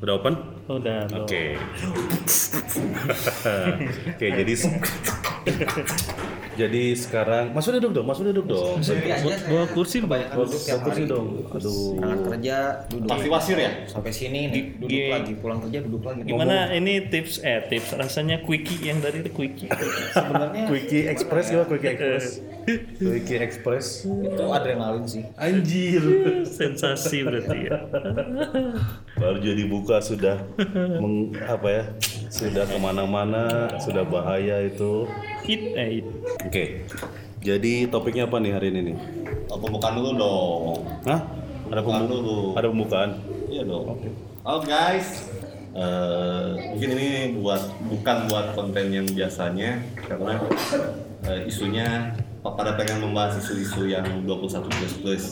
Udah open? Udah. Oke. Oke, jadi jadi sekarang Mas udah duduk dong, Mas udah duduk dong. Bawa kursi Bawa duduk tiap kursi dong. Aduh. Berangkat kerja duduk. Pasti wasir ya? Sampai sini nih duduk Gi- lagi, pulang kerja duduk lagi. Gimana ini tips eh tips rasanya quickie yang dari quickie. Sebenarnya Quickie Express ya, Quickie Express. Quickie Express. itu adrenalin sih. Anjir. Sensasi berarti ya. Baru jadi buka sudah meng, apa ya? Sudah ke mana-mana, sudah bahaya itu. Eh hit. Oke. Jadi topiknya apa nih hari ini nih? Oh, pembukaan dulu dong. Hah? Ada Pembukaan pembu dulu. ada pembukaan. Iya dong. Oh guys, Eh, mungkin ini buat bukan buat konten yang biasanya karena eh, isunya pada pengen membahas isu-isu yang 21 plus plus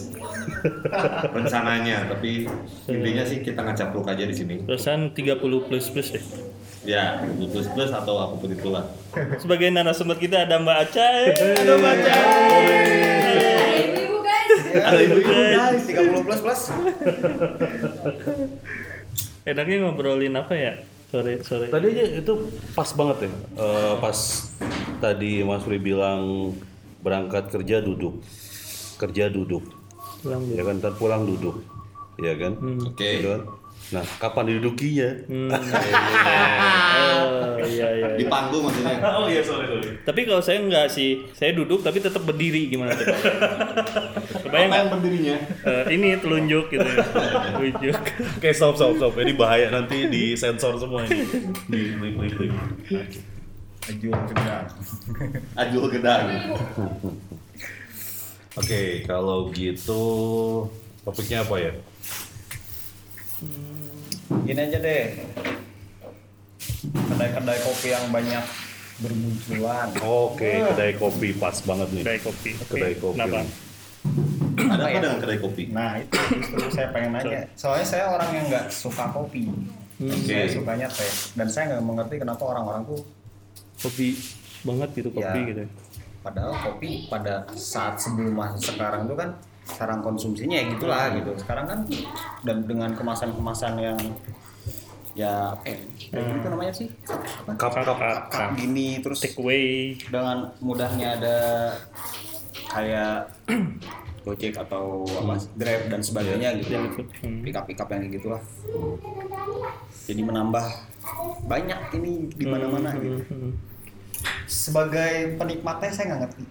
rencananya tapi intinya sih kita ngacapruk aja di sini Terusan 30 plus plus ya. Ya 20 plus plus atau apa pun itulah Sebagai narasumber kita ada Mbak Aca. Eh, ada Mbak Aca. Ibu-ibu guys. Ada ibu guys, 30 plus plus. Enaknya ngobrolin apa ya? Sore sore. Tadi aja itu pas banget ya. Eh, pas tadi Mas Pri bilang berangkat kerja duduk. Kerja duduk. Pulang Ya kan ntar pulang duduk. Ya kan? oke Gitu kan? Nah, kapan didudukinya? Hmm. Oh, iya iya. di panggung maksudnya Oh iya, sorry, sorry. Tapi kalau saya enggak sih, saya duduk tapi tetap berdiri gimana tuh? Kebayang yang berdirinya Eh, ini telunjuk gitu ya. Telunjuk. Oke, stop, stop, stop. Ini bahaya nanti di sensor semua ini. Di di di. di. Ajul gedang. Ajul gedang Oke, kalau gitu topiknya apa ya? Gini aja deh. Kedai-kedai kopi yang banyak bermunculan. Oke, kedai kopi pas banget nih. Kedai kopi. Kedai kopi. Kenapa? ada apa dengan kedai kopi Nah itu justru saya pengen nanya. Soalnya saya orang yang nggak suka kopi. Saya sukanya teh. Dan saya nggak mengerti kenapa orang-orang tuh Kopi banget gitu kopi Ya. gitu. padahal kopi pada saat sebelum masa sekarang itu kan sekarang konsumsinya ya gitulah gitu. Sekarang kan dan dengan kemasan-kemasan yang ya apa ya? Kayak Hmm. gitu namanya sih? Apa? Cup, cup. Cup gini terus Take away. dengan mudahnya ada kayak Gojek atau apa Grab dan sebagainya gitu. Hmm. Pick up pick up yang kayak gitulah. Jadi menambah banyak ini di mana-mana gitu. Hmm. Sebagai penikmatnya saya nggak ngerti.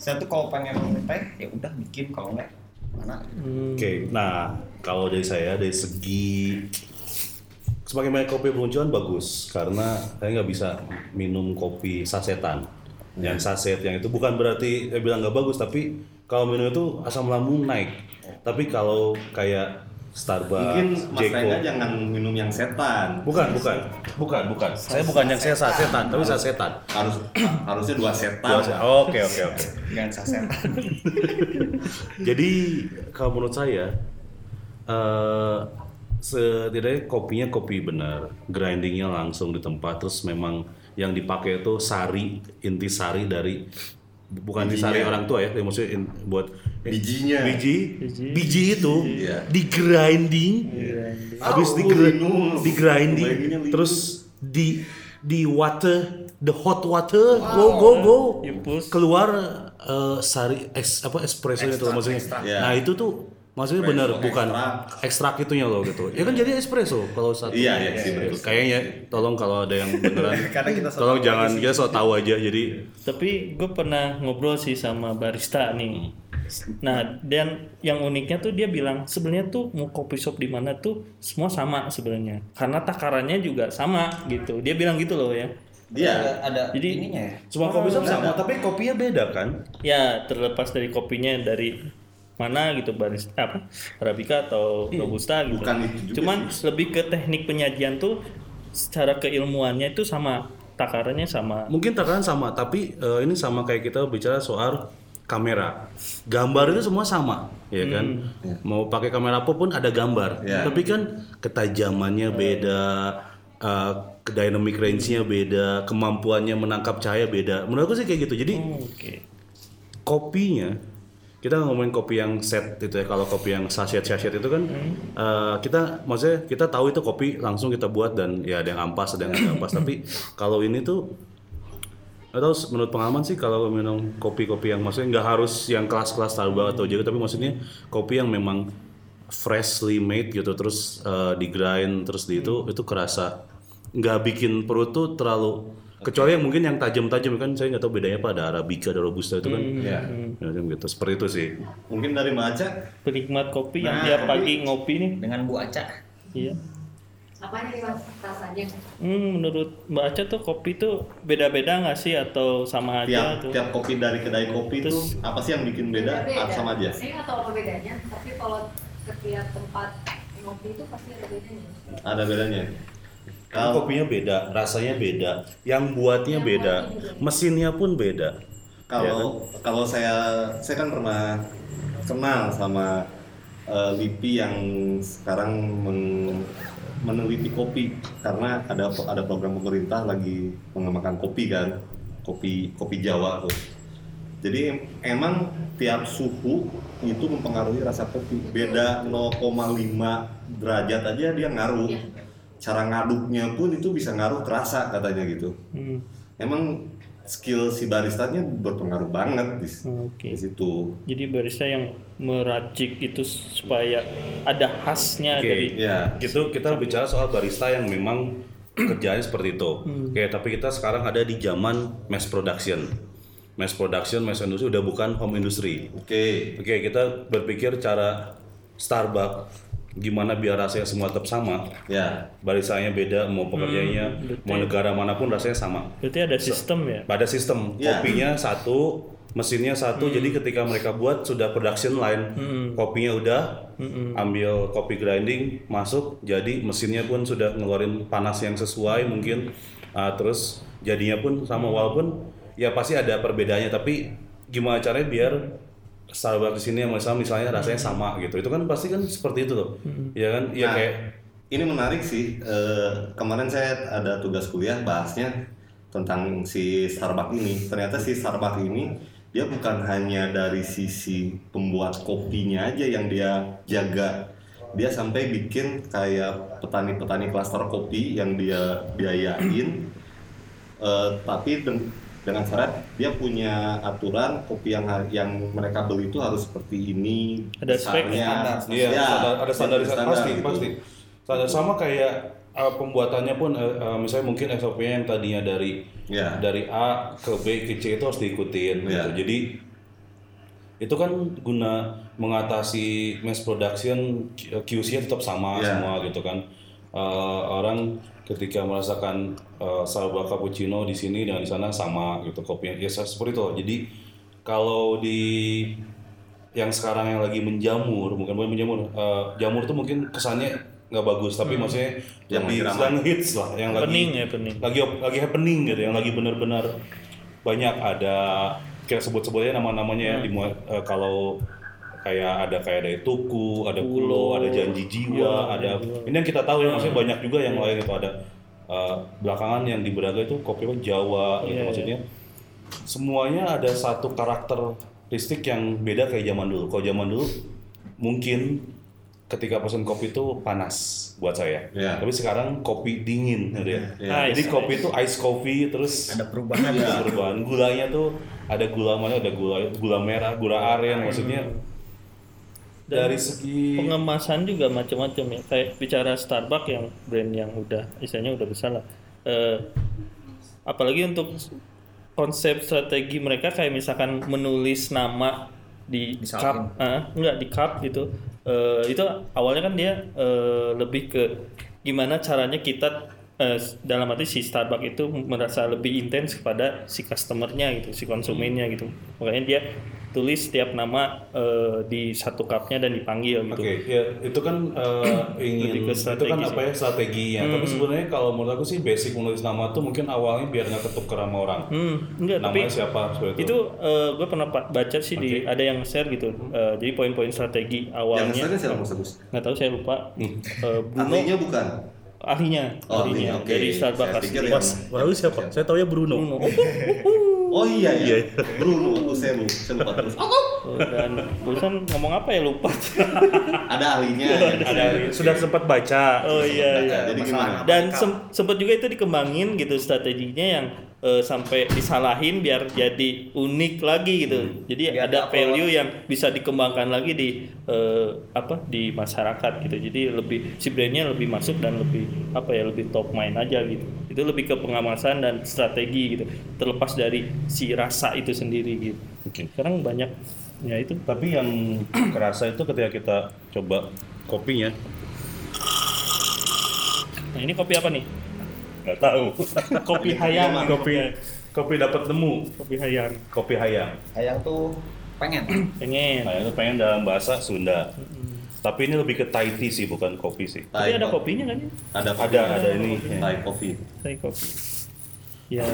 Saya tuh kalau pengen teh ya udah bikin kalau nggak mana. Hmm. Oke, nah kalau dari saya dari segi semakin banyak kopi bermunculan bagus karena saya nggak bisa minum kopi sasetan. Yang saset yang itu bukan berarti saya bilang nggak bagus tapi kalau minum itu asam lambung naik. Tapi kalau kayak Starbucks, mungkin mas Jeko, Rengga jangan minum yang setan bukan bukan bukan bukan. Saya bukan yang saya sasetan tapi sasetan. harus harusnya dua setan Oke oke oke. Jangan saset. Jadi kalau menurut saya eh setidaknya kopinya kopi benar, grindingnya langsung di tempat, terus memang yang dipakai itu sari, inti sari dari bukan Bijinya. orang tua ya, yang maksudnya in- buat Bijinya. biji, biji itu Iya. di grinding, habis di, Oh, di grinding, Bayanginnya minum. terus di di water, the hot water, go go go, Infus. keluar eh, sari es, apa espresso itu maksudnya. ekstrak. Iya. Nah itu tuh maksudnya benar bukan ekstrak. ekstrak itunya loh gitu. Ya kan jadi espresso kalau satu. Iya, iya, sih, betul. Kayaknya tolong kalau ada yang beneran, Karena kita tolong tahu jangan kita so tahu aja jadi Tapi gue pernah ngobrol sih sama barista nih. Nah, dan yang uniknya tuh dia bilang sebenarnya tuh mau kopi shop di mana tuh semua sama sebenarnya. Karena takarannya juga sama gitu. Dia bilang gitu loh ya. dia ada, ada Jadi- ininya ya. semua kopi shop sama, tapi kopinya beda kan? Ya, terlepas dari kopinya dari mana gitu barista apa arabica atau robusta gitu. bukan itu juga Cuman lebih ke teknik penyajian tuh secara keilmuannya itu sama takarannya sama. Mungkin takaran sama, tapi eh, ini sama kayak kita bicara soal kamera. Gambar itu semua sama, ya kan? Mau pakai kamera apa pun ada gambar. Iya. Tapi kan ketajamannya beda, eh, dynamic range-nya beda, kemampuannya menangkap cahaya beda. Menurut aku sih kayak gitu. Jadi Oh, Oke. kopinya kita ngomongin kopi yang set itu ya kalau kopi yang sachet sachet itu kan eh, kita maksudnya kita tahu itu kopi langsung kita buat dan ya ada yang ampas ada yang nggak ampas. Tapi kalau ini tuh atau menurut pengalaman sih kalau minum kopi-kopi yang maksudnya nggak harus yang kelas-kelas Starbucks atau jago tapi maksudnya kopi yang memang freshly made gitu terus eh, di grind terus di itu itu kerasa nggak bikin perut tuh terlalu kecuali yang mungkin yang tajam-tajam kan saya nggak tahu bedanya apa ada arabica ada robusta itu kan. Ya. ya, gitu seperti itu sih. Mungkin dari Maca penikmat kopi yang Nah, tiap pagi ngopi nih. dengan Bu Aca. Iya. Apanya nih rasanya? hmm, menurut Mbak Aca tuh kopi tuh beda-beda nggak sih? Atau sama aja tiap tuh? tiap kopi dari kedai kopi itu Terus- apa sih yang bikin beda? Atau sama aja? Saya nggak tahu apa bedanya, tapi kalau setiap tempat ngopi itu pasti ada bedanya. Ada bedanya. Kan Kalau kopinya beda rasanya beda yang buatnya Yang beda mesinnya pun beda. Kalau kalau saya saya kan pernah kenal sama eh, Lipi yang sekarang men- meneliti kopi. Karena ada ada program pemerintah lagi mengembangkan kopi kan kopi kopi Jawa tuh. Jadi em- emang tiap suhu itu mempengaruhi rasa kopi. Beda 0,5 derajat aja dia ngaruh. Iya. Cara ngaduknya pun itu bisa ngaruh terasa katanya gitu Hmm, emang skill si baristanya berpengaruh banget di, oke di situ. jadi barista yang meracik itu supaya ada khasnya Oke, dari Ya, gitu kita bicara soal barista yang memang kerjanya seperti itu. Oke, tapi kita sekarang ada di zaman mass production. Mass production, mass industry udah bukan home industry. oke. Oke, kita berpikir cara Starbucks gimana biar rasanya semua tetap sama. Ya, Baristanya beda, mau pekerjanya, mau negara mana pun rasanya sama. berarti ada sistem ya Pada sistem Ya. kopinya satu, mesinnya satu. Jadi ketika mereka buat sudah production line, kopinya udah, ambil kopi grinding masuk, jadi mesinnya pun sudah ngeluarin panas yang sesuai mungkin. Ah, terus jadinya pun sama walaupun ya pasti ada perbedaannya. Tapi gimana caranya biar Starbucks di sini yang misalnya, misalnya rasanya sama gitu. Itu kan pasti kan seperti itu tuh. Ya kan? Ya Nah, kayak ini menarik sih. Eh, kemarin saya ada tugas kuliah bahasnya tentang si Starbucks ini. Ternyata si Starbucks ini dia bukan hanya dari sisi pembuat kopinya aja yang dia jaga. Dia sampai bikin kayak petani-petani klaster kopi yang dia biayain. Eh, tapi dengan syarat dia punya aturan kopi yang yang mereka beli itu harus seperti ini Ada spek, besarnya. Iya, Ya, standar- ada standarisasi standar pasti, gitu. pasti. Standar sama kayak uh, pembuatannya pun uh, uh, misalnya mungkin SOP-nya yang tadinya dari Ya. dari A ke B ke C itu harus diikutin Ya. gitu. Jadi itu kan guna mengatasi mass production QC-nya tetap sama Ya. semua gitu kan. Uh, orang ketika merasakan uh, Starbucks cappuccino di sini dengan di sana sama gitu kopinya. Ya seperti itu. Jadi kalau di yang sekarang yang lagi menjamur bukan bukan menjamur eh, jamur tuh mungkin kesannya nggak bagus tapi maksudnya Yang lebih sedang hits lah yang Happening lagi ya, happening. lagi lagi happening gitu yang lagi benar-benar banyak. Ada kita sebut-sebutnya nama-namanya ya di eh, kalau kayak ada kayak ada tuku ada kulo ada janji jiwa ada ini yang kita tahu ya maksudnya banyak juga yang lain itu ada eh, belakangan yang di Braga itu kopi apa Jawa gitu Iya, iya. maksudnya semuanya ada satu karakteristik yang beda kayak zaman dulu. Kalau zaman dulu mungkin ketika pesen kopi itu panas buat saya. Iya. Tapi sekarang kopi dingin gitu ya. Iya. Jadi Ice, kopi itu ice coffee terus ada perubahan ada perubahan. Gulanya tuh ada gula mana ada gula gula merah, gula aren maksudnya Dan dari segi pengemasan juga macam-macam ya. Kayak bicara Starbucks yang brand yang udah istilahnya udah besar lah. Eh, apalagi untuk konsep strategi mereka kayak misalkan menulis nama di Disalin. cup ah, enggak di cup gitu. Eh, itu awalnya kan dia eh, lebih ke gimana caranya kita eh, dalam arti si Starbucks itu merasa lebih intens kepada si customernya gitu si konsumennya gitu makanya dia tulis setiap nama eh, di satu cupnya dan dipanggil gitu Oke, ya itu kan eh, ingin ke itu kan apa ya strateginya. Tapi sebenarnya kalau menurut aku sih basic menulis nama tuh mungkin awalnya biar nggak ketukar sama orang. Hmm, enggak, tapi Namanya siapa seperti itu. itu gue pernah baca sih di ada yang share gitu. Eh, jadi poin-poin strategi Yang awalnya misalnya siapa Mas Agus? nggak tahu saya lupa. Eh, Bruno Ahlinya bukan. Ahlinya, Oh, ahlinya oke. dari Starbucks yang- Lalu siapa? Saya tahu ya Bruno. Bruno. Oh iya Iya. iya. Bruno, tuh saya lupa, saya lupa terus. Oh, dan barusan ngomong apa ya lupa. Ada ahlinya. ya. Ada sudah sempat baca. oh iya iya. Jadi Masalah gimana? Dan sem- sempat juga itu dikembangin gitu strateginya yang eh, sampai disalahin biar jadi unik lagi gitu. Jadi Biar ada value yang bisa dikembangkan lagi di eh, apa di masyarakat gitu. Jadi lebih si brandnya lebih masuk dan lebih apa ya lebih top main aja gitu. Itu lebih ke pengamasan dan strategi gitu. Terlepas dari si rasa itu sendiri gitu. Oke. Sekarang banyak ya itu Tapi yang kerasa itu ketika kita coba kopinya, Nah ini kopi apa nih? nggak tahu. Kopi hayam. kopi kopi dapat nemu, Kopi hayam. kopi hayam. Ayang tuh pengen. Pengen. Nah, itu pengen dalam bahasa Sunda. Tapi ini lebih ke Thai tea sih, bukan kopi sih. Tapi Thai ada co- kopinya kan ya? Ada kopi. Ada, ada ini. Thai coffee. Thai kopi. Ya.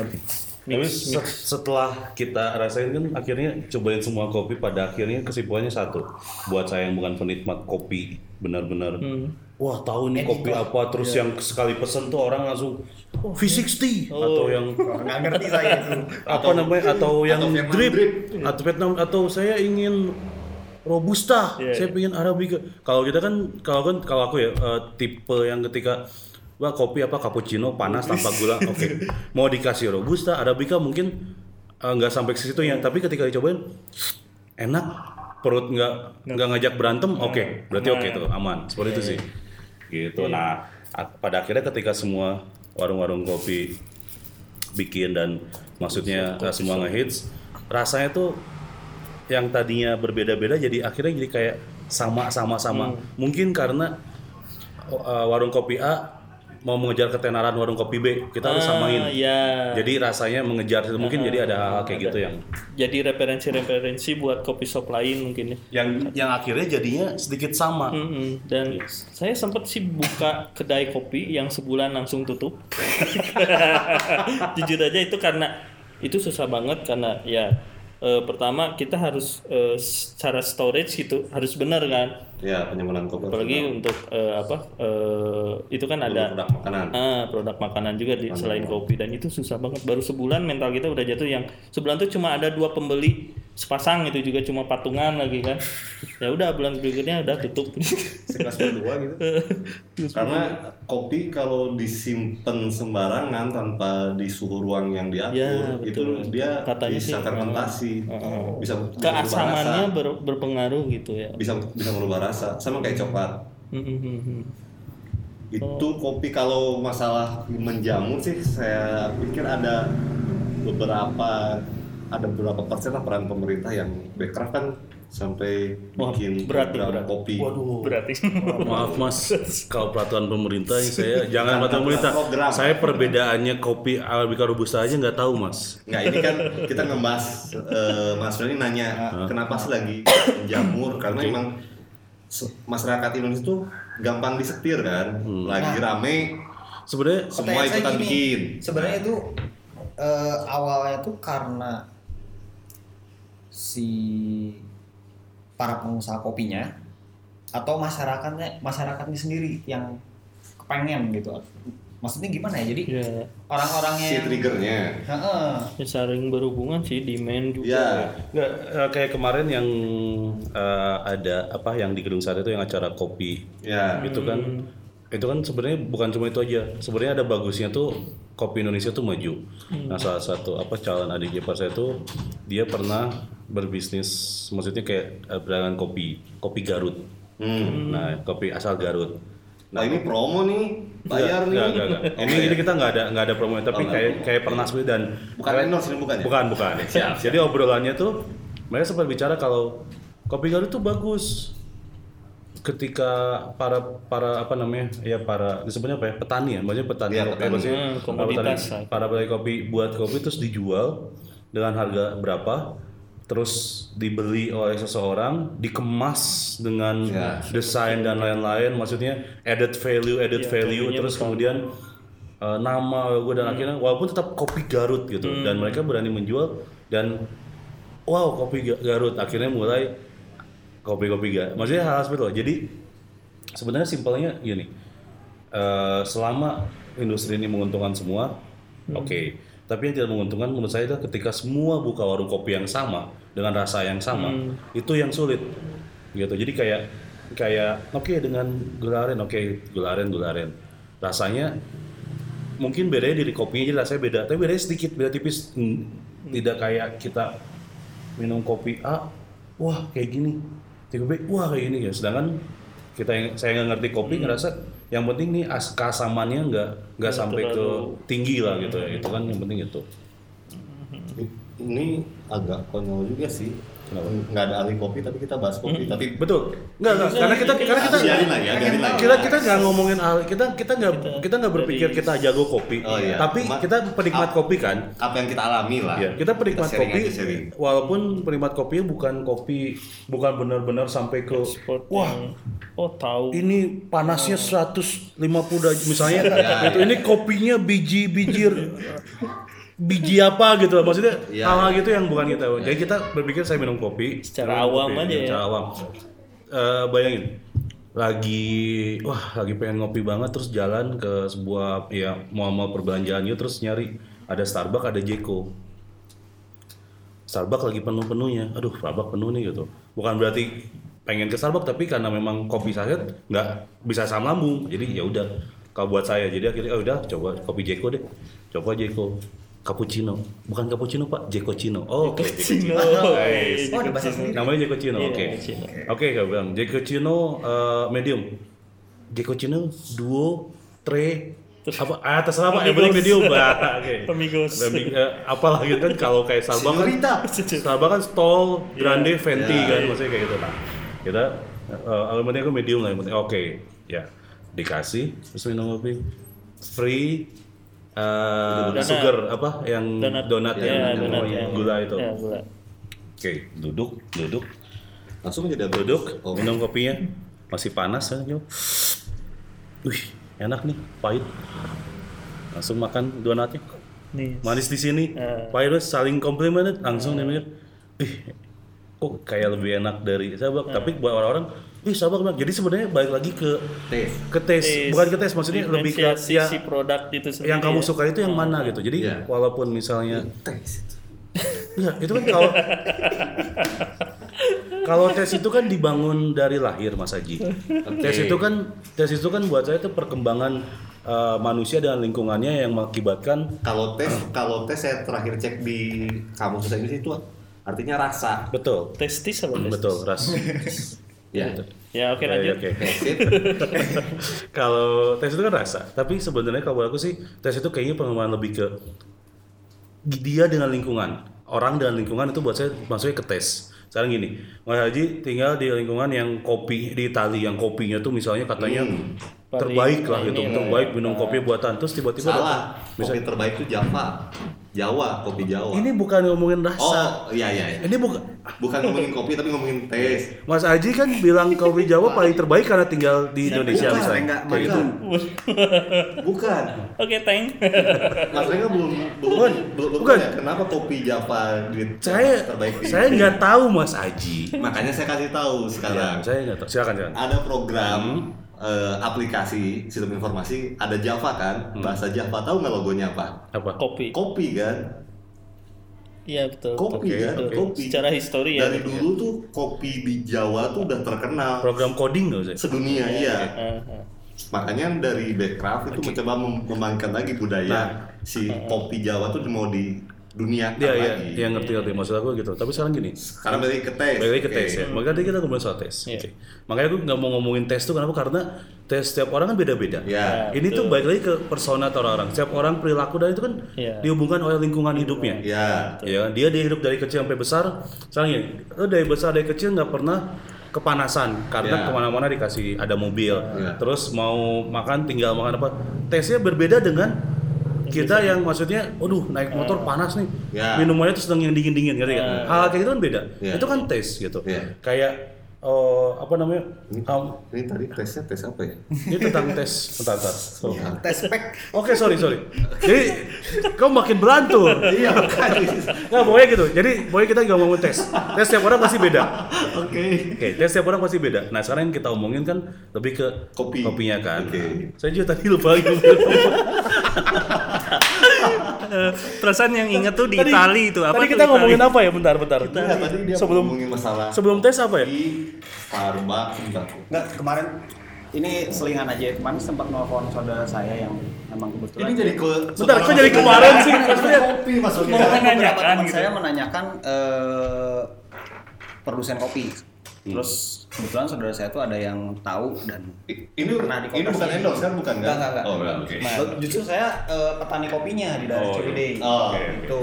Tapi Mix, mix. setelah kita rasain kan akhirnya cobain semua kopi pada akhirnya kesimpulannya satu. Buat saya yang bukan penikmat kopi benar-benar Hmm. wah tahu nih kopi apa terus yang sekali pesen tuh orang langsung V60 atau yang Nggak ngerti saya itu. apa namanya atau yang atau drip, drip. atau Vietnam atau saya ingin robusta, Iya, saya pengen arabica. Kalau kita kan kalau kan kalau aku ya eh, tipe yang ketika wah kopi apa? Cappuccino panas tanpa gula, oke. Mau dikasih robusta, arabica mungkin eh, nggak sampai ke situ ya, tapi ketika dicobain enak. Perut nggak nggak. ngajak berantem, oke, berarti oke tuh aman. Seperti itu sih. Gitu. Nah, a- pada akhirnya ketika semua warung-warung kopi bikin dan maksudnya uh, semua ngehits rasanya tuh yang tadinya berbeda-beda jadi akhirnya jadi kayak sama sama sama. Mungkin karena uh, warung kopi A mau mengejar ketenaran warung kopi B kita harus samain Ah, ya. jadi rasanya mengejar itu mungkin jadi ada hal-hal kayak gitu yang Jadi referensi-referensi buat kopi shop lain mungkin ya. yang yang akhirnya jadinya sedikit sama Mm-mm. Dan saya sempat sih buka kedai kopi yang sebulan langsung tutup. Jujur aja itu karena itu susah banget karena ya eh, pertama kita harus eh, cara storage gitu harus benar kan. Ya, penyimpanan kopi. Apalagi untuk eh, apa eh, itu kan ada produk makanan. Ah, produk makanan juga di, selain kopi dan itu susah banget. Baru sebulan mental kita udah jatuh yang sebulan tuh cuma ada dua pembeli sepasang itu juga cuma patungan lagi kan. Ya udah bulan berikutnya udah tutup. Sekelas berdua gitu. Karena kopi kalau disimpan sembarangan tanpa di suhu ruang yang diatur, Ya, itu dia Katanya bisa sih, fermentasi, uh, bisa bisa Keasamannya ber- berpengaruh gitu ya. bisa bisa merubah rasa, sama kayak coklat. Hmm. Itu kopi kalau masalah menjamu sih saya pikir ada beberapa ada beberapa persen lah peran pemerintah yang Bekraf kan sampai Wah, bikin berat berat. kopi. Berarti. Maaf mas, kalau peraturan pemerintah ini saya jangan peraturan pemerintah. Program. Saya perbedaannya kopi arabica robusta aja nggak tahu mas. Nggak ini kan kita ngebahas eh, Mas Doni nanya kenapa sih lagi menjamur karena emang se- masyarakat Indonesia tuh gampang disetir kan, lagi rame Sebenarnya semua ikutan gini, bikin. Sebenarnya itu eh, awalnya tuh karena si para pengusaha kopinya atau masyarakatnya masyarakatnya sendiri yang kepengen gitu. Maksudnya gimana ya? Jadi ya, orang-orangnya si yang triggernya. Heeh. ya saling berhubungan sih demand juga. Ya, nggak eh, kayak kemarin yang eh, ada apa yang di gedung sate itu yang acara kopi ya. itu kan itu kan sebenarnya bukan cuma itu aja sebenarnya ada bagusnya tuh kopi Indonesia tuh maju nah salah satu apa calon adik ipar saya tuh dia pernah berbisnis maksudnya kayak pedagang kopi kopi Garut Hmm. nah kopi asal Garut Nah ini promo nih, bayar nih. Nggak, nggak, nggak. Ini, ini kita nggak ada nggak ada promo tapi Oh, kayak kayak pernah dan Bukan endorse ini bukan ya? bukan bukan. Jadi obrolannya tuh mereka sempat bicara kalau kopi Garut tuh bagus ketika para para apa namanya ya para disebutnya apa ya petani ya maksudnya petani Iya, kopi petani. maksudnya Hmm, para komoditas petani- lah. para petani kopi buat kopi terus dijual dengan harga berapa terus dibeli oleh seseorang dikemas dengan Ya. desain dan lain-lain maksudnya added value added Iya, value terus besar. kemudian uh, nama gue dan Hmm. akhirnya walaupun tetap kopi Garut gitu dan mereka berani menjual dan wow kopi Ga- Garut akhirnya mulai kopi-kopi Garut maksudnya hal seperti itu jadi sebenarnya simpelnya gini eh, selama industri ini menguntungkan semua Hmm. oke Tapi yang tidak menguntungkan menurut saya itu ketika semua buka warung kopi yang sama dengan rasa yang sama, itu yang sulit. Gitu. Jadi kayak kayak oke dengan gularen, oke gularen gularen. Rasanya mungkin bedanya dari kopinya jadi rasanya beda, tapi bedanya sedikit, beda tipis. Hmm, Tidak kayak kita minum kopi A, wah kayak gini. Tiba B, wah kayak gini ya. Sedangkan kita yang saya nggak ngerti kopi ngerasa yang penting nih as keasamannya nggak nggak sampai ke tinggi lah gitu ya. Itu kan yang penting itu. Ini agak konyol juga sih. Kenapa? Nggak ada ahli kopi tapi kita bahas kopi. Tapi Betul. Nggak nggak karena kita karena kita biarin lah ya, biarin lah ya. kita kita nggak ngomongin hal kita kita nggak kita nggak berpikir kita jago kopi Oh, iya. tapi Cuma- kita penikmat Ap- kopi kan apa yang kita alami lah. Ya, kita penikmat sharing kopi aja, walaupun penikmat kopinya bukan kopi bukan benar-benar sampai ke wah yang- oh tahu ini panasnya 150 derajat misalnya Ya, gitu. ini kopinya biji biji apa gitu loh. maksudnya Ya, hal-hal ya. gitu yang bukan kita jadi kita berpikir saya minum kopi Secara minum awam kopi, aja ya. secara awam Eh, bayangin lagi wah lagi pengen ngopi banget terus jalan ke sebuah ya mall-mall perbelanjaan gitu terus nyari ada Starbucks ada Jeko Starbucks lagi penuh-penuhnya. Aduh, Starbucks penuh nih gitu. Bukan berarti pengen ke Starbucks tapi karena memang kopi saset nggak bisa asam lambung. Jadi ya udah kalau buat saya jadi akhirnya oh udah coba kopi Jeko deh. Coba Jeko. Cappuccino. Bukan cappuccino, Pak. Jeko Cino. Oh, oke. Cino. Nice. Oh, ada bahasa sendiri. Namanya Jeko Cino. Iya, Oke. Oke, kau bilang Jeko Cino eh, medium. Jeko Cino duo, tre, apa ah terserah Pak, yang penting medium, Pak. Oke. Amigos. Eh, apalah gitu kan kalau kayak Starbucks kan. Starbucks kan stall, grande, venti Iya. kan maksudnya kayak gitu. Nah, kita uh, penting aku medium lah yang penting. Oke, ya dikasih terus minum kopi free uh, Donat. sugar apa yang Donat. donat, Ya, yang, donat yang yang- gula itu. Ya, gula. Oke, duduk, duduk, Langsung jadi abang. duduk, Oh, minum kopinya masih panas kan Jo. Wih, enak nih, pahit. Langsung makan donatnya. Nih. manis di sini Eh. Irus saling komplimen langsung dia mikir ih kok kayak lebih enak dari Starbucks tapi buat orang-orang ih Starbucks enak jadi sebenarnya balik lagi ke tes. ke tes Taste. bukan ke tes maksudnya lebih ke ya, si produk itu sendiri yang kamu ya. suka itu yang mana gitu jadi Iya. walaupun misalnya Tes. ya itu kan kalau kalau tes itu kan dibangun dari lahir Mas Haji tes itu kan tes itu kan buat saya itu perkembangan eh, manusia dan lingkungannya yang mengakibatkan Kalau tes, kalau tes saya terakhir cek di kamus bahasa Inggris itu artinya rasa. betul testis apa testis? betul ras Ya. ya oke Ya, lanjut oke. Sip. kalau tes itu kan rasa tapi sebenarnya kalau buat aku sih tes itu kayaknya pengembangan lebih ke dia dengan lingkungan orang dengan lingkungan itu buat saya maksudnya ke tes sekarang gini Mas Haji tinggal di lingkungan yang kopi di Itali yang kopinya tuh misalnya katanya Hmm. terbaik lah gitu terbaik ya. minum kopi buatan terus tiba-tiba Salah. datang Kopi terbaik itu Java. Jawa, kopi Jawa. ini bukan ngomongin rasa Oh, iya iya. iya. ini bukan Bukan ngomongin kopi tapi ngomongin tes. Mas Haji kan bilang kopi Jawa paling terbaik karena tinggal di Indonesia Bukan, misalnya. enggak, kayak gitu. Bukan. oke thank Mas Rengga belum belum Bukan. belum belum Bukan. kenapa kopi Java di saya terbaik di saya nggak tahu Mas Aji. Makanya saya kasih tahu ya, sekarang. saya nggak tahu. Silakan silakan. Ada program eh, aplikasi sistem informasi ada Java kan? Bahasa Java tahu nggak logonya apa? Apa? Kopi. Kopi kan iya betul. Kopi Oke, kan oke. kopi. Secara histori ya dari dulu tuh kopi di Jawa tuh udah terkenal. Program coding nggak sih sedunia iya Ah, ah. makanya dari Backcraft itu mencoba mem- memainkan lagi budaya Nah. si kopi Jawa tuh mau di dunia Iya iya, lagi yang ngerti ngerti maksud aku gitu. Tapi sekarang gini, sekarang balik ke tes balik ke tes ya. Makanya tadi kita ngomongin soal tes. Iya. Oke. Makanya aku nggak mau ngomongin tes tuh kenapa? Karena tes setiap orang kan beda-beda. ya Ini tuh balik lagi ke persona atau orang. Setiap orang perilaku dan itu kan Iya. dihubungkan oleh lingkungan hidupnya. ya Ya, dia dia hidup dari kecil sampai besar. Sekarang gini, lo dari besar dari kecil nggak pernah kepanasan karena Ya. ke mana-mana dikasih ada mobil. Ya. Terus mau makan tinggal makan apa? Tesnya berbeda dengan kita yang maksudnya, waduh naik motor panas nih, Ya. minumannya tuh sedang yang dingin-dingin, ngerti kan? Hal kayak gitu kan beda. Ya. Itu kan tes gitu. Ya. Kayak oh, apa namanya? Um, ini tadi tesnya tes apa ya ini tentang tes, bentar, bentar. So, Tes spek. Oke, sorry, sorry. Jadi, kau makin berantur. iya kan Nggak, pokoknya gitu. Jadi, pokoknya kita nggak ngomongin tes. Tes setiap orang pasti beda. oke Oke, tes setiap orang pasti beda. Nah, sekarang yang kita omongin kan lebih ke Kopi. kopinya kan. Oke. Saya juga tadi lupa lagi. Eh, Perasaan yang inget tuh di Tadi- Itali itu apa Tadi kita Itali? ngomongin apa ya? Bentar, bentar. Iya, tadi dia Sebelum- ngomongin masalah Sebelum tes apa ya? di Starbucks. Enggak, kemarin ini selingan aja. Kemarin sempat nelfon saudara saya yang memang kebetulan Ini jadi ke Bentar, kok jadi kemarin sih? Maksudnya kopi maksudnya. Menanyakan gitu. saya menanyakan eh, produsen kopi. Terus kebetulan saudara saya tuh ada yang tahu dan I- Ini Pernah di ini bukan endorse kan bukan kan? Enggak, enggak, enggak. Oh, enggak, oke. Loh, justru saya eh, petani kopinya di daerah Oh, iya. Ciwidey. Oh, Oke. Itu.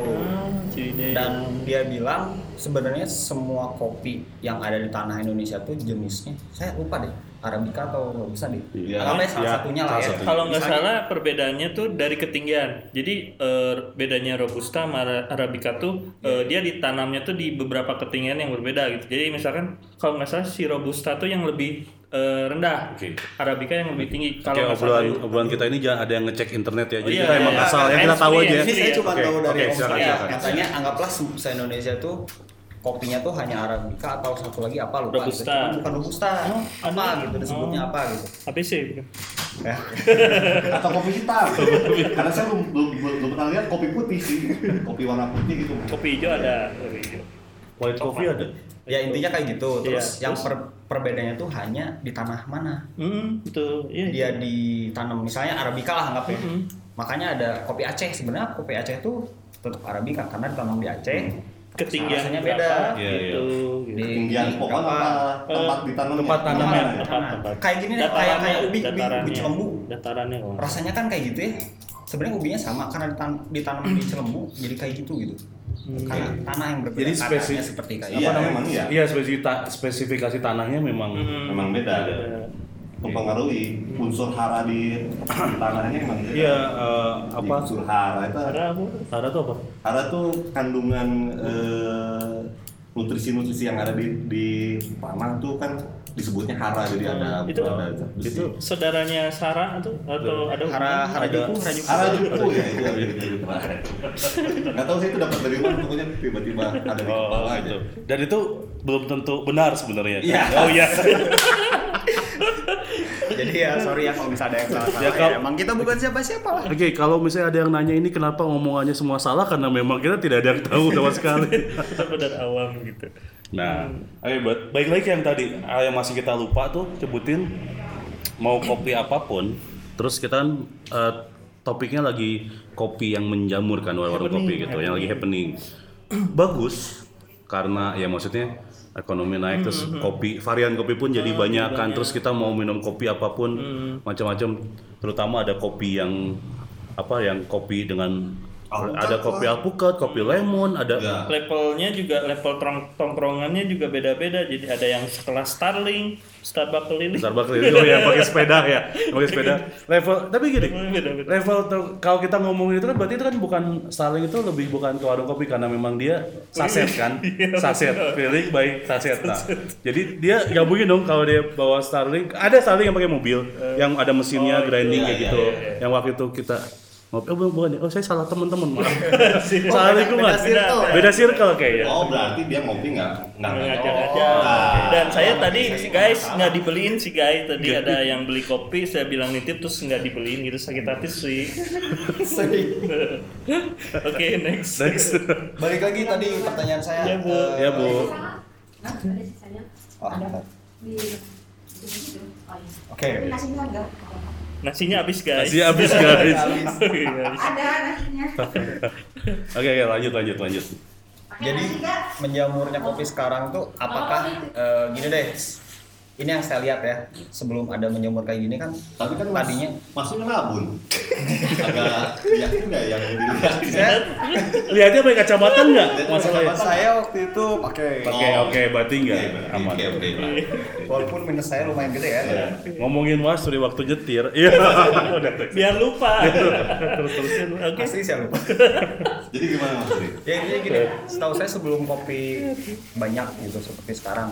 Ciwidey. Dan dia bilang sebenarnya semua kopi yang ada di tanah Indonesia tuh jenisnya saya lupa deh Arabica atau robusta deh. Iya. Anggapnya salah Iya, satunya lah ya. satunya. Kalau nggak salah perbedaannya tuh dari ketinggian. Jadi eh, bedanya robusta sama Ara- arabica tuh eh, dia ditanamnya tuh di beberapa ketinggian yang berbeda gitu. Jadi misalkan kalau nggak salah si robusta tuh yang lebih eh, rendah, Oke. arabica yang lebih tinggi. Oke, Kalau nggak obrolan itu. obrolan kita ini jangan ada yang ngecek internet ya. Jadi Oh, iya, kita iya, emang iya. asal ya kita tahu aja. Ini free saya ya. cuma Oke, tahu dari oke, Om silakan, Surya. silakan. Katanya anggaplah se- se-Indonesia tuh kopinya tuh hanya Arabica atau satu lagi apa lupa gitu. Robusta. Cuman bukan robusta. apa gitu disebutnya Oh. apa gitu. ABC. Ya. Atau kopi hitam. Karena saya belum belum belum belum pernah lihat kopi putih sih. Kopi warna putih gitu. Kopi hijau ada. Kopi hijau. White coffee ada. Ya intinya kayak gitu. Terus Iya, yang terus? per- perbedaannya tuh hanya di tanah mana. Hmm, betul. Iya. Dia ditanam misalnya Arabica lah anggap ya. Mhm. Makanya ada kopi Aceh sebenarnya kopi Aceh tuh tetap Arabica karena ditanam di Aceh. Ketinggian Rasanya berapa, beda. Iya, iya. gitu. gitu. Di- Tinggian di pokoknya apa? apa tempat ditanamnya. tempat tanamnya. Gimana ya? Tempat, tempat. Kayak gini deh, kayak kayak ubi, ubi, ubi datarannya. nggak Rasanya kan kayak gitu ya. Sebenarnya ubinya sama karena ditan- ditanam di celembu jadi kayak gitu gitu. Karena tanah yang berbeda Jadi kadarnya spesifik seperti kayak Iya, gitu. memang iya. Iya, spesifika- spesifikasi tanahnya memang Hmm. Memang beda. Mempengaruhi unsur hara di tanahnya memang beda. Iya, eh, Di apa? unsur hara itu Ada apa? Tara tuh apa? hara tuh kandungan eh, nutrisi-nutrisi yang ada di di tanah tuh kan disebutnya hara jadi ada Hmm, Itu- ada besi. itu Saudaranya Sarah atau atau ada Hara Hara ada- Juku, Hara Juku. Hara ya itu. Nggak tahu saya itu dapat dari mana pokoknya tiba-tiba ada di kepala aja. itu. Dan itu belum tentu benar sebenarnya. Iya. Oh iya. Jadi ya sorry ya kalau misalnya ada yang salah. Ya, ya, kalau- emang kita bukan siapa-siapa lah. Oke, kalau misalnya ada yang nanya ini kenapa ngomongannya semua salah karena memang kita tidak ada yang tahu sama sekali. benar awam gitu. Nah, oke, buat baik lagi yang tadi hal yang masih kita lupa tuh sebutin mau kopi apa pun, terus kita kan eh, topiknya lagi kopi yang menjamur kan warung kopi gitu, yang lagi happening. Bagus karena ya maksudnya ekonomi naik terus kopi varian kopi pun jadi banyak kan. terus kita mau minum kopi apa pun macam-macam. Terutama ada kopi yang apa yang kopi dengan Alpukat ada kopi alpukat, kopi lemon, ada Ya. Levelnya juga level tongkrongannya juga beda-beda. Jadi ada yang sekelas Starling, Starbucks keliling. Starbucks itu oh ya pakai sepeda ya, pakai sepeda. Level tapi gini, Beda-beda. level tuh- kalau kita ngomongin itu kan berarti itu kan bukan Starling itu lebih bukan ke warung kopi karena memang dia saset kan, saset, feeling by saset. Nah, jadi dia gabungin dong kalau dia bawa Starling, ada Starling yang pakai mobil, yang ada mesinnya grinding kayak gitu, yang waktu itu kita ngopi, oh bukan, ya. oh saya salah teman-teman, maaf. salah lingkungan, beda circle ya? beda circle kayaknya. Oh berarti dia ngopi nggak nggak ngajak Oh, aja. nah. Dan saya tadi guys nggak dibeliin sih guys. Tadi ada yang beli kopi, saya bilang nitip terus nggak dibeliin gitu sakit hati sih. Oke next. Next. Balik lagi tadi pertanyaan saya. Ya, Bu. eh, Ya, Bu. Nah, ada sisanya. Oh, ada. Oh, iya. Oke. Tapi nasinya. Nasinya habis guys. Nasi habis guys. Ada nasinya. Oke, oke lanjut lanjut lanjut. Jadi menjamurnya kopi sekarang tuh apakah eh, gini deh? Ini yang saya lihat ya sebelum ada menjamur kayak gini kan Tapi kan mas, tadinya masuknya ngabun. Agak yakin nggak yang dilihat? saya Lihatnya pakai kacamata enggak? Masalahnya. saya waktu itu pakai Oke, Oh. oke, berarti enggak Oke, berarti aman. walaupun minus saya lumayan gede ya. Ya. Ngomongin was dari waktu nyetir. Iya. Udah. Biar lupa. Terus terusin. Oke. Asli saya lupa. Jadi gimana mas ya intinya gini, setahu saya sebelum kopi banyak gitu seperti sekarang.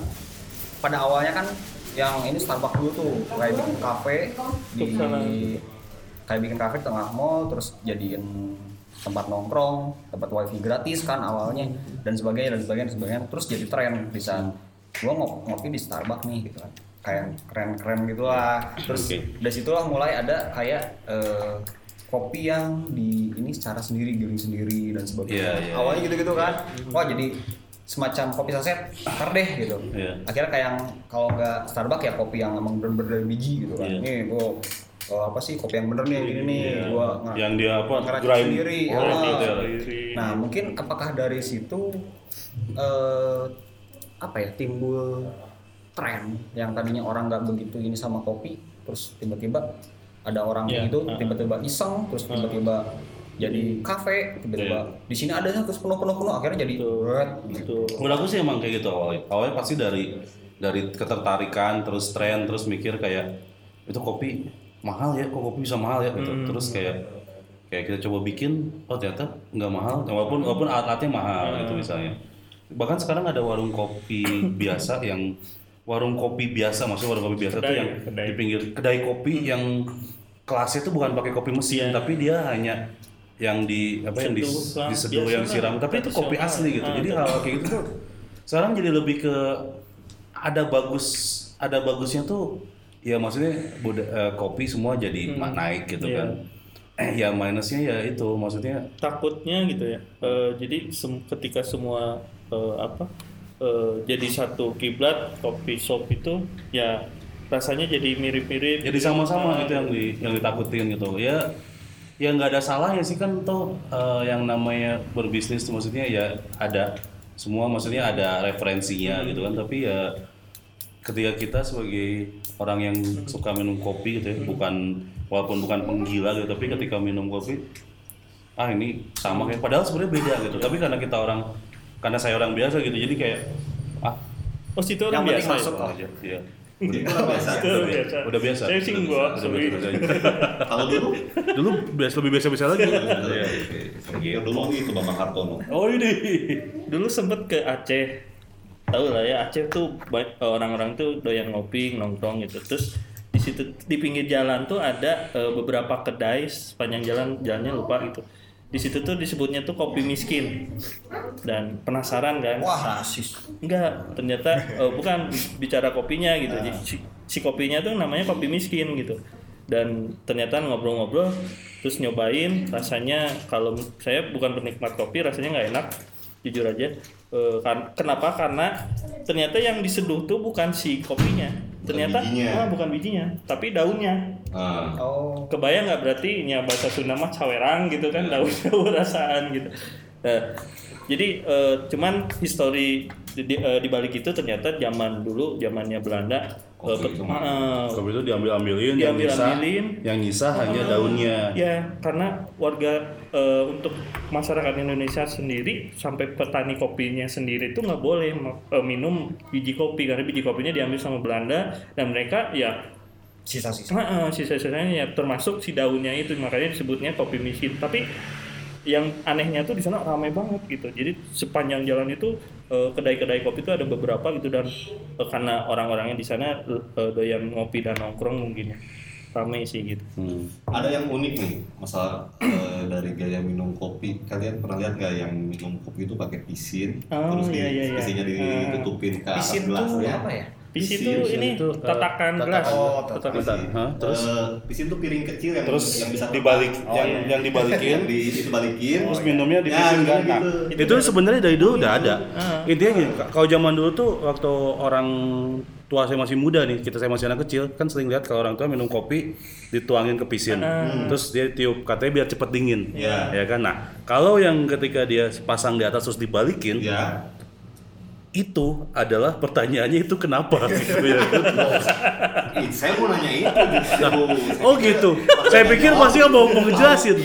Pada awalnya kan yang ini Starbucks dulu tuh kayak bikin kafe di kayak bikin kafe di tengah mall terus jadiin tempat nongkrong, tempat wifi gratis kan awalnya dan sebagainya dan sebagainya dan sebagainya. Terus jadi tren di saat gua ngop- ngopi di Starbucks nih gitu kan. Kayak keren-keren gitu lah terus Oke. dari situlah mulai ada kayak eh, kopi yang di ini secara sendiri giling sendiri dan sebagainya. Iya, iya, Awalnya gitu-gitu kan. Wah jadi semacam kopi saset ntar deh gitu. Iya. Akhirnya kayak yang kalau nggak Starbucks ya kopi yang emang bener-bener dari biji gitu kan. Iya. Nih gua oh, apa sih kopi yang bener nih yang gini nih Iya. gua nge- yang dia apa ngeracik grind sendiri. oh, ya. Nah, mungkin apakah dari situ eh apa ya timbul tren yang tadinya orang nggak begitu ini sama kopi, terus tiba-tiba ada orang Iya, itu ah. tiba-tiba iseng, terus tiba-tiba jadi kafe, tiba-tiba di sini ada terus penuh-penuh-penuh akhirnya jadi Betul. berat Gitu. Menurut aku sih emang kayak gitu awalnya. Awalnya pasti dari dari ketertarikan, terus tren, terus mikir kayak itu kopi mahal ya, kok kopi bisa mahal ya gitu. Hmm. Terus kayak kayak kita coba bikin, oh ternyata nggak mahal, walaupun walaupun alat-alatnya mahal Hmm. gitu misalnya. Bahkan sekarang ada warung kopi biasa yang warung kopi biasa, maksudnya warung kopi biasa tuh Kedai, yang kedai. di pinggir kedai kopi yang kelasnya tuh bukan pakai kopi mesin, Iya. tapi dia hanya yang di apa yang di, diseduh yang lah, disiram, tapi itu kopi asli gitu. Ah, Jadi hal kayak gitu tuh sekarang jadi lebih ke ada bagus ada bagusnya tuh ya maksudnya buda- eh, kopi semua jadi ma- naik gitu Iya. kan. Eh ya minusnya ya itu maksudnya takutnya gitu ya. Eh, jadi sem- ketika semua eh, apa eh, jadi satu kiblat kopi shop itu ya rasanya jadi mirip-mirip. Jadi sama-sama itu yang di yang ditakutin gitu. Ya ya nggak ada salahnya sih kan toh eh, yang namanya berbisnis tuh maksudnya ya ada semua maksudnya ada referensinya gitu kan. Tapi ya ketika kita sebagai orang yang suka minum kopi gitu ya bukan walaupun bukan penggila gitu tapi ketika minum kopi ah ini sama kayak padahal sebenarnya beda gitu. Tapi karena kita orang karena saya orang biasa gitu jadi kayak ah oh situ orang Yang biasa masuk ya? aja. Iya Udah biasa. Itu udah biasa. udah biasa. Saya biasa. Kalau dulu, dulu biasa lebih biasa biasa lagi. Iya. ya dulu itu Bambang Hartono. oh ini. Dulu sempet ke Aceh. Tahu lah ya Aceh tuh ba- orang-orang tuh doyan ngopi nongkrong gitu. Terus di situ di pinggir jalan tuh ada eh, beberapa kedai sepanjang jalan jalannya lupa gitu di situ tuh disebutnya tuh kopi miskin. Dan penasaran kan? Wah rasis. enggak ternyata eh, bukan bicara kopinya gitu. Jadi si, si kopinya tuh namanya kopi miskin gitu. Dan ternyata ngobrol-ngobrol terus nyobain rasanya kalau saya bukan penikmat kopi rasanya nggak enak jujur aja. Eh, kan- kenapa? Karena ternyata yang diseduh tuh bukan si kopinya ternyata bijinya. ah, bukan bijinya tapi daunnya. Ah, Oh, kebayang nggak berarti nya bahasa Sunda mah cawerang gitu kan daun-daun rasaan gitu. Nah, jadi eh, cuman histori di, di, eh, di balik itu ternyata zaman dulu zamannya Belanda eh, Kopi pet- itu mah. eh, kopi itu diambil ambilin yang nyisa Diambil-ambilin. yang nyisa hanya daunnya ya karena warga eh, untuk masyarakat Indonesia sendiri sampai petani kopinya sendiri itu nggak boleh eh, minum biji kopi karena biji kopinya diambil sama Belanda dan mereka ya sisa-sisa. Nah, sisa-sisanya ya termasuk si daunnya itu makanya disebutnya kopi miskin. Tapi yang anehnya tuh di sana ramai banget gitu. Jadi sepanjang jalan itu eh, kedai-kedai kopi itu ada beberapa gitu dan eh, karena orang-orangnya di sana eh, doyan ngopi dan nongkrong mungkin ya. Ramai sih gitu. Hmm. ada yang unik nih masalah eh, dari gaya minum kopi. Kalian pernah lihat nggak yang minum kopi itu pakai pisin, Oh, terus di, iya, iya, iya. pisinnya ditutupin ke atas Pisin tuh gelasnya. apa ya? Ini itu, eh, tatakan tatakan. gelas. Oh, tatakan. Bentar, hah? terus Eh, pisin tuh piring kecil yang terus yang bisa dibalik terbang. yang iya. yang dibalikin yang di itu balikin terus minumnya di Ya, pisin kan gitu. Nah, itu sebenarnya dari dulu udah ada Ah. intinya gini kalau zaman dulu tuh waktu orang tua saya masih muda nih kita saya masih anak kecil kan sering lihat kalau orang tua minum kopi dituangin ke pisin terus dia tiup katanya biar cepet dingin Iya. ya kan nah kalau yang ketika dia pasang di atas terus dibalikin ya itu adalah pertanyaannya itu kenapa gitu ya saya mau nanya itu justru. oh gitu saya pikir Ika mau mau ngejelasin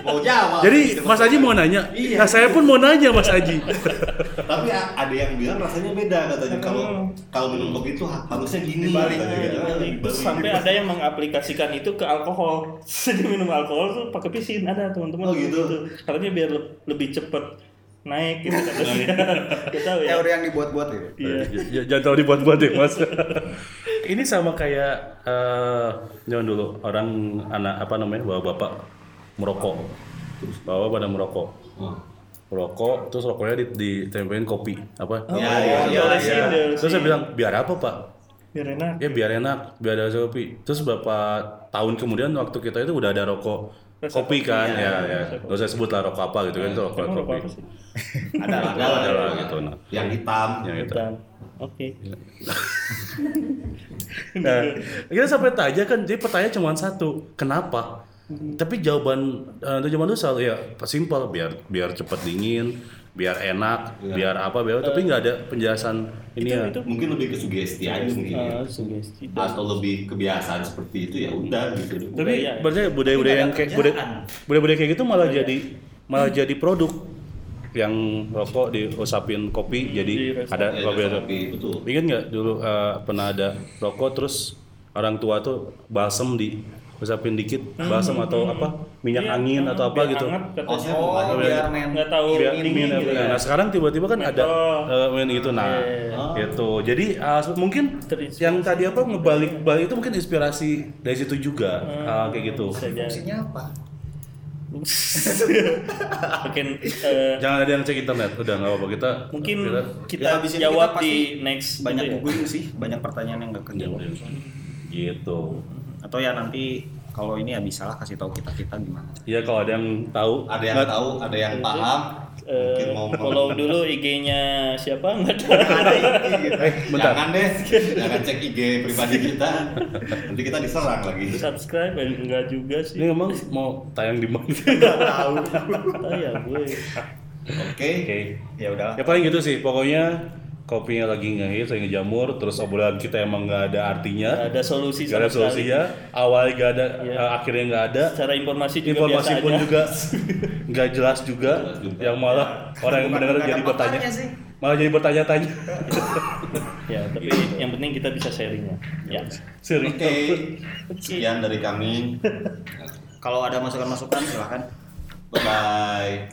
mau jawab jadi Mas Aji mau nanya Iya. nah saya pun mau nanya Mas Aji tapi ada yang bilang rasanya beda katanya kalau kalau minum kopi itu ha- harusnya gini Dibalik. katanya gitu. Terus sampai ada yang mengaplikasikan itu ke alkohol. Jadi minum alkohol tuh pakai pisin ada teman-teman. Oh, gitu. Katanya biar le- lebih cepet naik gitu katanya. Kita tahu ya. Teori yang dibuat-buat gitu. Iya. J- j- Jangan terlalu dibuat-buat deh mas. Ini sama kayak eh zaman dulu orang anak apa namanya bawa bapak merokok, terus bawa pada merokok, Oh. merokok, terus rokoknya di- ditempelin kopi apa? Oh, Ya, ya, diolesin, ya. diolesin. Terus saya bilang biar apa pak? biar enak ya biar enak biar ada kopi terus beberapa tahun kemudian waktu kita itu udah ada rokok kopi kopi, kan ya, ya. rasa ya nggak usah sebut lah rokok apa gitu kan itu rokok emang kopi. ada lah ada lah, ada. lah gitu nah. Yang hitam. Yang Hitam. oke. Nah kita sampai tanya kan jadi pertanyaan cuma satu kenapa? Tapi jawaban eh, jawaban itu selalu ya simpel biar biar cepat dingin biar enak biar apa biar tapi nggak ada penjelasan ini ya. itu mungkin lebih ke sugesti aja mungkin ya. Ah, sugesti. Atau lebih kebiasaan seperti itu ya udah gitu. Tapi Budaya. berarti budaya-budaya yang kayak budaya budaya-budaya kayak gitu malah jadi malah jadi produk yang rokok diusapin kopi jadi Di ada Ya, kopi ada kopi, betul. Ingat nggak dulu eh, pernah ada rokok terus orang tua tuh balsem di usapin dikit balsem atau apa minyak Iya, angin atau apa biar gitu. katanya. Oh, Oh, biar main nggak tahu Biar dingin dingin gitu ya. ya. Nah sekarang tiba-tiba kan ada Mentol. eh, main gitu nah Iya. gitu. Jadi eh, mungkin Terinspirasi. yang tadi apa ngebalik balik itu mungkin inspirasi dari situ juga Ah, kayak gitu. Fungsinya apa? mungkin eh, Jangan ada yang cek internet, udah nggak apa-apa kita. mungkin kita, kita Ya, jawab kita di next banyak gitu ya. sih, banyak pertanyaan yang nggak kejawab. gitu. Atau ya nanti kalau ini ya bisa lah kasih tahu kita kita gimana. Ya kalau ada yang tahu, ada yang nggak- tahu ada yang paham Eh, mau follow dulu IG-nya siapa nggak ada ada IG gitu. Eh, bentar. jangan deh jangan cek IG pribadi kita nanti kita diserang lagi subscribe eh, enggak juga sih Ini emang mau tayang di mana? ah ya gue oke Oke. Ya udah. Ya paling gitu sih, pokoknya kopinya lagi ngehits, lagi ngejamur, terus obrolan kita emang nggak ada artinya, nggak ada solusi nggak ada sekali. solusinya, awalnya nggak ada, eh, akhirnya nggak ada, secara informasi juga informasi biasa pun aja. juga nggak jelas juga, yang malah orang yang mendengar jadi bertanya, sih. malah jadi bertanya-tanya. ya tapi yang penting kita bisa sharingnya ya. Serius. oke. Sekian dari kami. Kalau ada masukan-masukan silahkan. bye bye